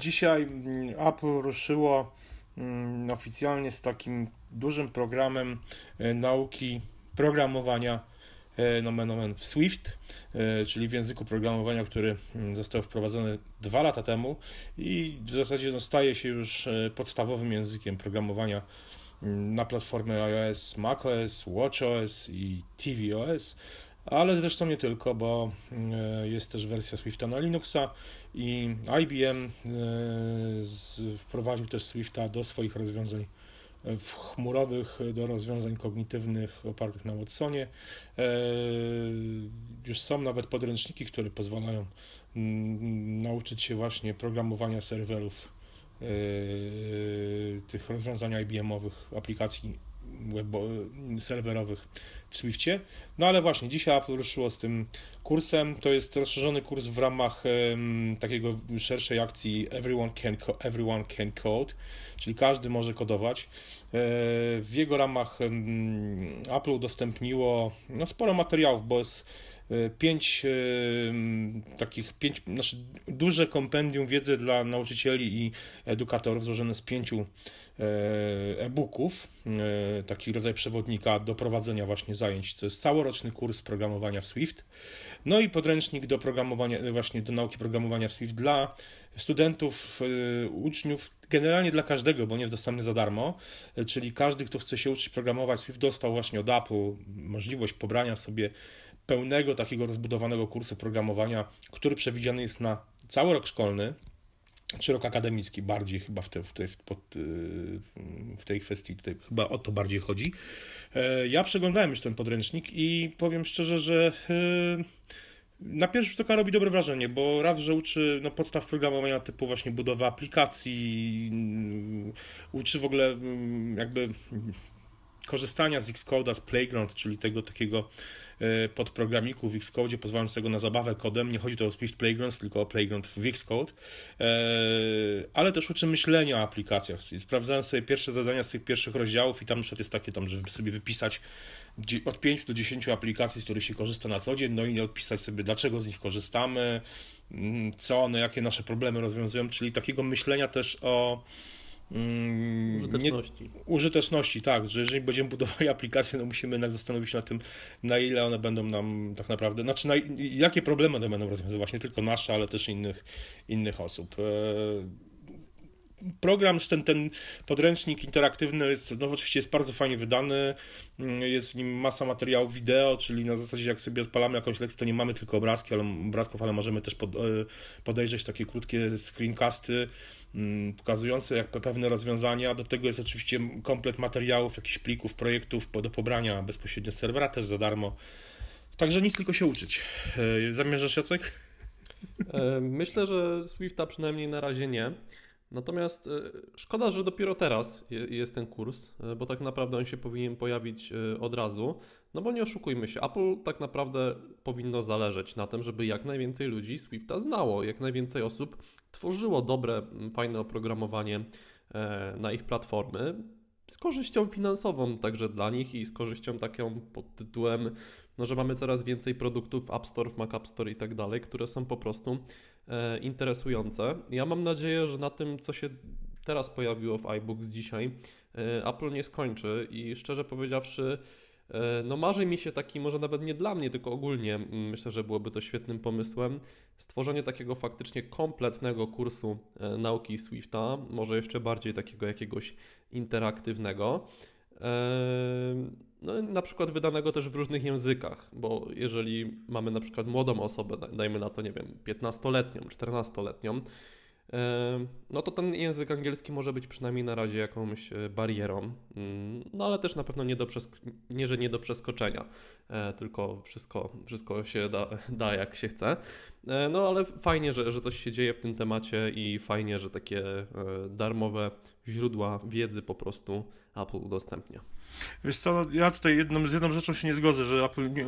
dzisiaj Apple ruszyło oficjalnie z takim dużym programem nauki programowania nomen nomen w Swift, czyli w języku programowania, który został wprowadzony dwa lata temu i w zasadzie no, staje się już podstawowym językiem programowania na platformy iOS, macOS, watchOS i tvOS, ale zresztą nie tylko, bo e, jest też wersja Swifta na Linuxa i IBM e, wprowadził też Swifta do swoich rozwiązań e, w chmurowych, do rozwiązań kognitywnych opartych na Watsonie. Już są nawet podręczniki, które pozwalają nauczyć się właśnie programowania serwerów tych rozwiązań IBM-owych, aplikacji serwerowych w Swiftie. No ale właśnie, dzisiaj Apple ruszyło z tym kursem. To jest rozszerzony kurs w ramach um, takiego szerszej akcji Everyone Can, Everyone Can Code, czyli każdy może kodować. E, w jego ramach Apple udostępniło no, sporo materiałów, bo jest E, pięć takich, pięć, znaczy duże kompendium wiedzy dla nauczycieli i edukatorów złożone z pięciu e-booków, taki rodzaj przewodnika do prowadzenia właśnie zajęć. To jest całoroczny kurs programowania w Swift. No i podręcznik do programowania, właśnie do nauki programowania w Swift dla studentów, uczniów, generalnie dla każdego, bo nie jest dostępny za darmo, czyli każdy, kto chce się uczyć programować Swift, dostał właśnie od Apple możliwość pobrania sobie pełnego takiego rozbudowanego kursu programowania, który przewidziany jest na cały rok szkolny, czy rok akademicki bardziej chyba w, te, w, tej, pod, y, w tej kwestii, tutaj chyba o to bardziej chodzi. E, ja przeglądałem już ten podręcznik i powiem szczerze, że y, na pierwszy rzut oka robi dobre wrażenie, bo raz, że uczy no, podstaw programowania typu właśnie budowa aplikacji, y, uczy w ogóle jakby korzystania z Xcode'a, z Playground, czyli tego takiego E, podprogramiku w Xcode pozwalającego na zabawę kodem. Nie chodzi tu o Swift Playground, tylko o Playground w Xcode, e, ale też uczy myślenia o aplikacjach. Sprawdzałem sobie pierwsze zadania z tych pierwszych rozdziałów i tam przykład jest takie tam, żeby sobie wypisać od 5 do 10 aplikacji, z których się korzysta na co dzień, no i odpisać sobie, dlaczego z nich korzystamy, mm, co one, jakie nasze problemy rozwiązują, czyli takiego myślenia też o Mm, użyteczności. Nie, użyteczności, tak, że jeżeli będziemy budowali aplikacje, no musimy jednak zastanowić się nad tym, na ile one będą nam tak naprawdę, znaczy na, jakie problemy one będą rozwiązywać, nie tylko nasze, ale też innych, innych osób. E, program, ten, ten podręcznik interaktywny jest, no oczywiście jest bardzo fajnie wydany, mm, jest w nim masa materiałów wideo, czyli na zasadzie jak sobie odpalamy jakąś lekcję, to nie mamy tylko obrazki, ale, obrazków, ale możemy też pod, e, podejrzeć takie krótkie screencasty pokazujące jak pewne rozwiązania. Do tego jest oczywiście komplet materiałów, jakichś plików, projektów do pobrania bezpośrednio z serwera, też za darmo. Także nic tylko się uczyć. E, zamierzasz Jacek? E, myślę, że Swifta przynajmniej na razie nie. Natomiast e, szkoda, że dopiero teraz jest ten kurs, e, bo tak naprawdę on się powinien pojawić e, od razu. No bo nie oszukujmy się, Apple tak naprawdę powinno zależeć na tym, żeby jak najwięcej ludzi Swifta znało, jak najwięcej osób tworzyło dobre, fajne oprogramowanie na ich platformy z korzyścią finansową także dla nich i z korzyścią taką pod tytułem, no, że mamy coraz więcej produktów w App Store, w Mac App Store i tak dalej, które są po prostu interesujące. Ja mam nadzieję, że na tym, co się teraz pojawiło w iBooks dzisiaj, e, Apple nie skończy i szczerze powiedziawszy, e, no marzy mi się taki, może nawet nie dla mnie, tylko ogólnie myślę, że byłoby to świetnym pomysłem, stworzenie takiego faktycznie kompletnego kursu e, nauki Swifta, może jeszcze bardziej takiego jakiegoś interaktywnego. No, na przykład wydanego też w różnych językach, bo jeżeli mamy na przykład młodą osobę, dajmy na to, nie wiem, 15-letnią, 14-letnią, no to ten język angielski może być przynajmniej na razie jakąś e, barierą, mm, no ale też na pewno nie, do nie że nie do przeskoczenia, e, tylko wszystko, wszystko się da, da jak się chce. E, no ale fajnie, że, że coś się dzieje w tym temacie i fajnie, że takie darmowe źródła wiedzy po prostu Apple udostępnia. Wiesz co, no, ja tutaj jedną, z jedną rzeczą się nie zgodzę, że Apple, nie,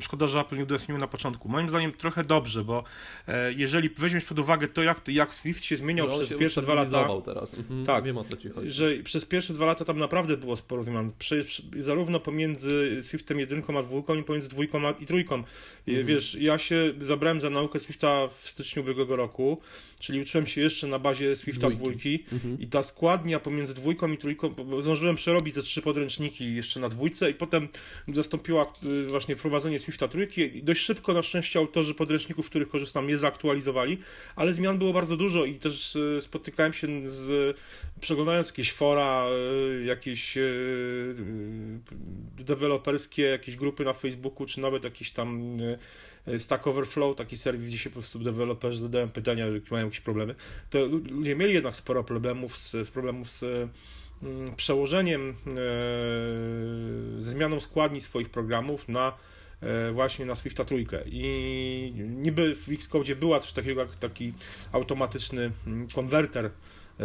szkoda, że Apple nie udostępnił na początku. Moim zdaniem trochę dobrze, bo e, jeżeli weźmiesz pod uwagę to, jak, jak Swift się zmieniał przez się pierwsze dwa lata. teraz. Mhm, tak, wiem o co ci chodzi. Że przez pierwsze dwa lata tam naprawdę było sporo zmian. Prze, prze, zarówno pomiędzy Swiftem jedynką a dwójką i pomiędzy dwójką a, i trójką. Mhm. Wiesz, ja się zabrałem za naukę Swifta w styczniu ubiegłego roku czyli uczyłem się jeszcze na bazie Swifta Dwójki. dwójki Mhm. i ta składnia pomiędzy dwójką i trójką, zdążyłem przerobić te trzy podręczniki jeszcze na dwójce i potem zastąpiła y, właśnie wprowadzenie Swifta trójki i dość szybko na szczęście autorzy podręczników, z których korzystam, je zaktualizowali, ale zmian było bardzo dużo i też y, spotykałem się z, przeglądając jakieś fora, y, jakieś deweloperskie, jakieś grupy na Facebooku, czy nawet jakieś tam Stack Overflow, taki serwis, gdzie się po prostu deweloperzy zadają pytania, jakie mają jakieś problemy, to lu- ludzie mieli jednak sporo problemów z, problemów z mm, przełożeniem, e, ze zmianą składni swoich programów na e, właśnie na Swifta trójkę. I niby w Xcode była coś takiego jak taki automatyczny mm, konwerter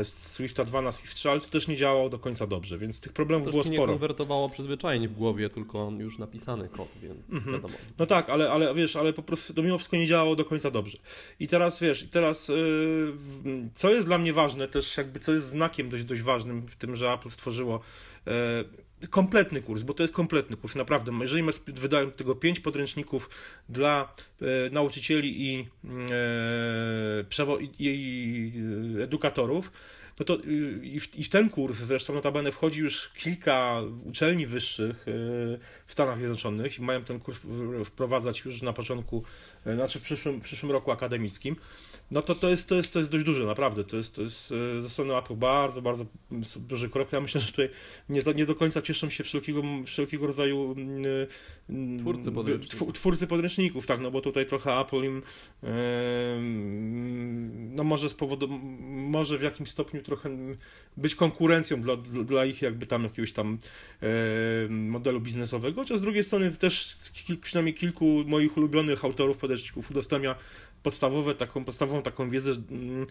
z Swifta 2 na Swift 3, ale to też nie działało do końca dobrze, więc tych problemów było ci nie sporo. konwertowało przyzwyczajenie w głowie, tylko już napisany kod, więc Mhm. wiadomo. No tak, ale, ale wiesz, ale po prostu to mimo wszystko nie działało do końca dobrze. I teraz wiesz, i teraz yy, co jest dla mnie ważne, też jakby co jest znakiem dość, dość ważnym w tym, że Apple stworzyło yy, kompletny kurs, bo to jest kompletny kurs, naprawdę. Jeżeli do tego pięć podręczników dla yy, nauczycieli i, przewo- i, yy, edukatorów, no to yy, i w, i w ten kurs zresztą notabene wchodzi już kilka uczelni wyższych w Stanach Zjednoczonych i mają ten kurs wprowadzać już na początku, e, znaczy w przyszłym, przyszłym roku akademickim, no to to jest, to jest, to jest dość duże, naprawdę. To jest, to jest e, ze strony Apple bardzo, bardzo duży krok. Ja myślę, że tutaj nie, nie do końca cieszą się wszelkiego, wszelkiego rodzaju mm, mm, Twórcy podręczników. tw- twórcy podręczników, tak, no bo tutaj trochę Apple im no może z powodu, może w jakimś stopniu trochę być konkurencją dla, dla ich jakby tam jakiegoś tam e, modelu biznesowego, chociaż z drugiej strony też przynajmniej kilku moich ulubionych autorów podręczników udostępnia podstawowe, taką, podstawową taką wiedzę mm,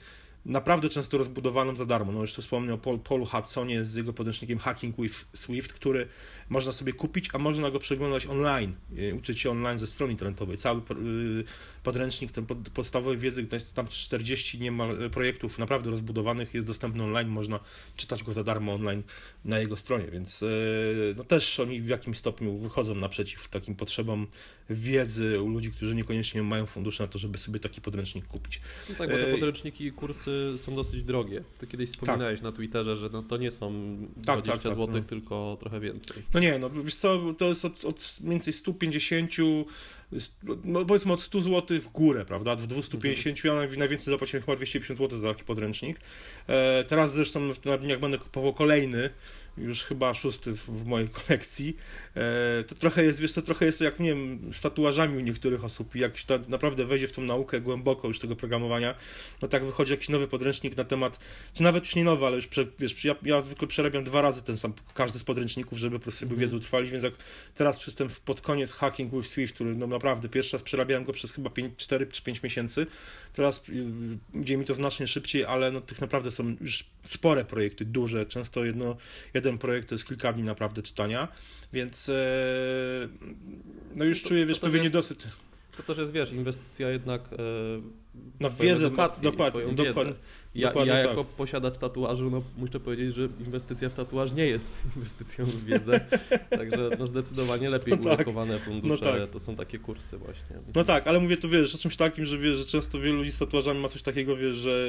naprawdę często rozbudowaną za darmo. No już tu wspomniał o Paul, Paulu Hudsonie z jego podręcznikiem Hacking with Swift, który można sobie kupić, a można go przeglądać online, e, uczyć się online ze strony internetowej. Cały y, podręcznik, ten pod, podstawowej wiedzy, tam 40 niemal projektów naprawdę rozbudowanych, jest dostępny online, można czytać go za darmo online na jego stronie, więc e, no też oni w jakimś stopniu wychodzą naprzeciw takim potrzebom wiedzy u ludzi, którzy niekoniecznie mają fundusze na to, żeby sobie taki podręcznik kupić. No tak, bo te podręczniki i kursy są dosyć drogie. Ty kiedyś wspominałeś na Twitterze, że no to nie są 20 Tak, tak, tak, zł, no. tylko trochę więcej. No nie, no wiesz co, to jest od, od mniej więcej 150, no powiedzmy od 100 zł w górę, prawda, w 250, ja naj- najwięcej zapłaciłem chyba 250 zł za taki podręcznik. E, teraz zresztą na dniach będę kupował kolejny, już chyba szósty w, w mojej kolekcji. E, to trochę jest, wiesz co, trochę jest to jak, nie wiem, z tatuażami u niektórych osób, jak się ta, naprawdę wejdzie w tą naukę głęboko już tego programowania, no tak wychodzi jakiś nowy podręcznik na temat, czy nawet już nie nowy, ale już, prze, wiesz, ja, ja zwykle przerabiam dwa razy ten sam, każdy z podręczników, żeby po prostu sobie Mhm. wiedzę utrwalić, więc jak teraz przystęp pod koniec Hacking with Swift, który no naprawdę pierwszy raz przerabiałem go przez chyba 5, 4 czy 5 miesięcy, teraz y, idzie mi to znacznie szybciej, ale no tych naprawdę są już spore projekty, duże, często jedno, jeden projekt to jest kilka dni naprawdę czytania, więc e, no już To- czuję, wiesz, pewien dosyć. To też jest, wiesz, inwestycja jednak e, Na wiedzę, edukację dokładnie, swoją dokładnie. wiedzę. Ja, dokładnie ja tak. jako posiadacz tatuażu, no muszę powiedzieć, że inwestycja w tatuaż nie jest inwestycją w wiedzę, także no zdecydowanie lepiej No tak. ulokowane fundusze No tak. to są takie kursy właśnie. No tak, ale mówię tu, wiesz, o czymś takim, że wiesz, że często wielu ludzi z tatuażami ma coś takiego, wiesz, że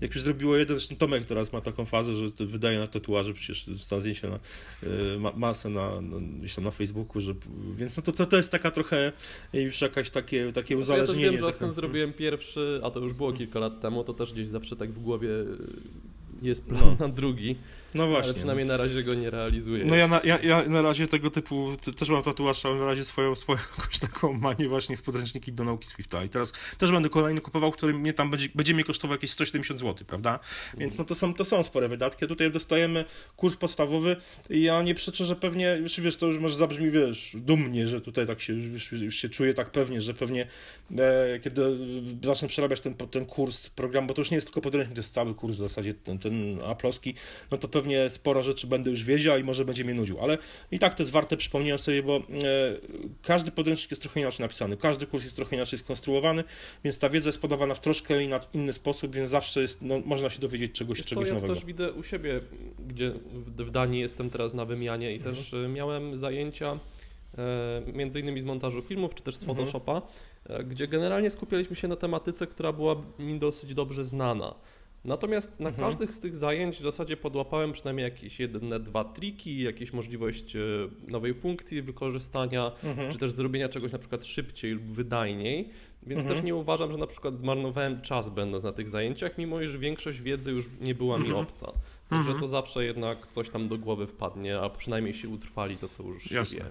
jak już zrobiło jeden, zresztą Tomek teraz ma taką fazę, że to wydaje na tatuaże, przecież wstał zdjęcie na y, ma, masę na, na, gdzieś tam na Facebooku, że, więc no to, to, to jest taka trochę już jakaś takie, takie Ja też uzależnienie. wiem, że odkąd zrobiłem pierwszy, a to już było kilka lat temu, to też gdzieś zawsze tak w głowie jest plan No. na drugi, No ale właśnie. przynajmniej na razie go nie realizuję. No ja na, ja, ja na razie tego typu, te- też mam tatuaż, ale na razie swoją, swoją jakąś taką manię właśnie w podręczniki do nauki Swifta i teraz też będę kolejny kupował, który mnie tam będzie, będzie mnie kosztował jakieś 170 zł, prawda? Więc no to są, to są spore wydatki, a tutaj dostajemy kurs podstawowy i ja nie przeczę, że pewnie, już wiesz, to już może zabrzmi, wiesz, dumnie, że tutaj tak się, już, już się czuję tak pewnie, że pewnie e, kiedy zacznę przerabiać ten, ten kurs program, bo to już nie jest tylko podręcznik, to jest cały kurs w zasadzie, ten, ten aplowski, no to pewnie sporo rzeczy będę już wiedział i może będzie mnie nudził, ale i tak to jest warte przypomnienia sobie, bo e, każdy podręcznik jest trochę inaczej napisany, każdy kurs jest trochę inaczej skonstruowany, więc ta wiedza jest podawana w troszkę inny sposób, więc zawsze jest, no, można się dowiedzieć czegoś, Wiesz czegoś ja nowego. też widzę u siebie, gdzie w, Danii jestem teraz na wymianie i Mhm. też miałem zajęcia e, między innymi z montażu filmów, czy też z Mhm. Photoshopa, e, gdzie generalnie skupialiśmy się na tematyce, która była mi dosyć dobrze znana. Natomiast na Mhm. każdych z tych zajęć w zasadzie podłapałem przynajmniej jakieś jedne, dwa triki, jakieś możliwość e, nowej funkcji wykorzystania, Mhm. czy też zrobienia czegoś na przykład szybciej lub wydajniej. Więc Mhm. też nie uważam, że na przykład zmarnowałem czas będąc na tych zajęciach, mimo iż większość wiedzy już nie była mi Mhm. obca. Także Mhm. to zawsze jednak coś tam do głowy wpadnie, a przynajmniej się utrwali to, co już się Jasne. wie.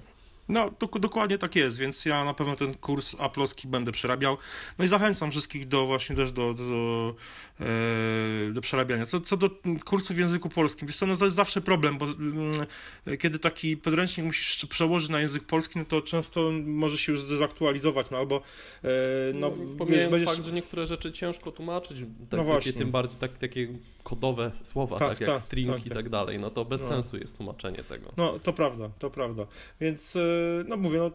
No, dok- dokładnie tak jest, więc ja na pewno ten kurs aploski będę przerabiał. No i zachęcam wszystkich do właśnie też do, do, do, e, do przerabiania. Co, co do kursów w języku polskim, wiesz co, no to jest zawsze problem, bo mm, kiedy taki podręcznik musisz jeszcze przełożyć na język polski, no to często może się już zdezaktualizować, no albo e, no, No, wiesz, będziesz... fakt, że niektóre rzeczy ciężko tłumaczyć, tak, No właśnie. tym bardziej tak, takie kodowe słowa, Tak, tak, jak tak, string tak, i tak. tak dalej, no to bez No. sensu jest tłumaczenie tego. No, to prawda, to prawda. Więc, e, no mówię, no,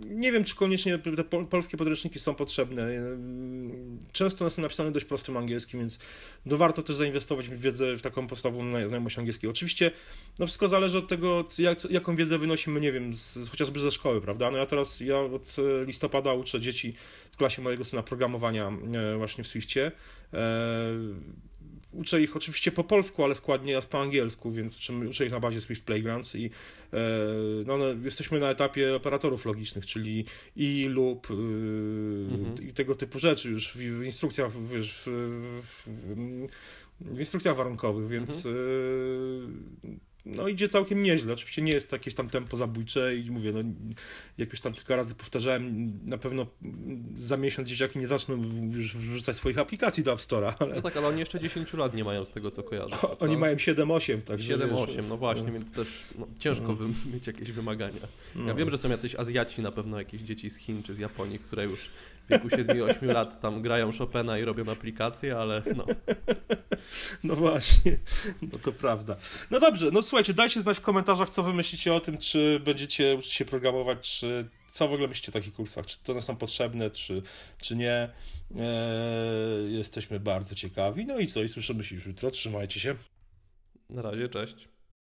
nie wiem, czy koniecznie te pol- polskie podręczniki są potrzebne. E, Często są napisane dość prostym angielskim, więc no, warto też zainwestować w wiedzę, w taką podstawową zna- znajomość angielskiego. Oczywiście, no wszystko zależy od tego, jak, jaką wiedzę wynosimy, nie wiem, z, chociażby ze szkoły, prawda? No ja teraz, ja od e, listopada uczę dzieci w klasie mojego syna programowania e, właśnie w Swiftie. Uczę ich oczywiście po polsku, ale składnie jest po angielsku, więc uczę ich na bazie Swift Playgrounds i e, no, no, jesteśmy na etapie operatorów logicznych, czyli i lub y, Mhm. i tego typu rzeczy już w, w instrukcjach, wiesz, w, w, w instrukcjach warunkowych, więc y, no idzie całkiem nieźle. Oczywiście nie jest to jakieś tam tempo zabójcze i mówię, no jak już tam kilka razy powtarzałem, na pewno za miesiąc dzieciaki nie zaczną już wrzucać swoich aplikacji do App Store'a, ale No tak, ale oni jeszcze 10 lat nie mają z tego, co kojarzę. oni prawda? mają 7-8, także wiesz, 7-8, no właśnie, więc też no, ciężko wy- mieć jakieś wymagania. no. Ja wiem, że są jacyś Azjaci, na pewno jakieś dzieci z Chin czy z Japonii, które już w wieku 7-8 lat tam grają Chopina i robią aplikacje, ale no, No właśnie, no to prawda. No dobrze, no słuchajcie, dajcie znać w komentarzach, co wy myślicie o tym, czy będziecie uczyć się programować, czy co w ogóle myślicie o takich kursach, czy to one są potrzebne, czy, czy nie. Eee, jesteśmy bardzo ciekawi. No i co, i słyszymy się już jutro, trzymajcie się. na razie, cześć.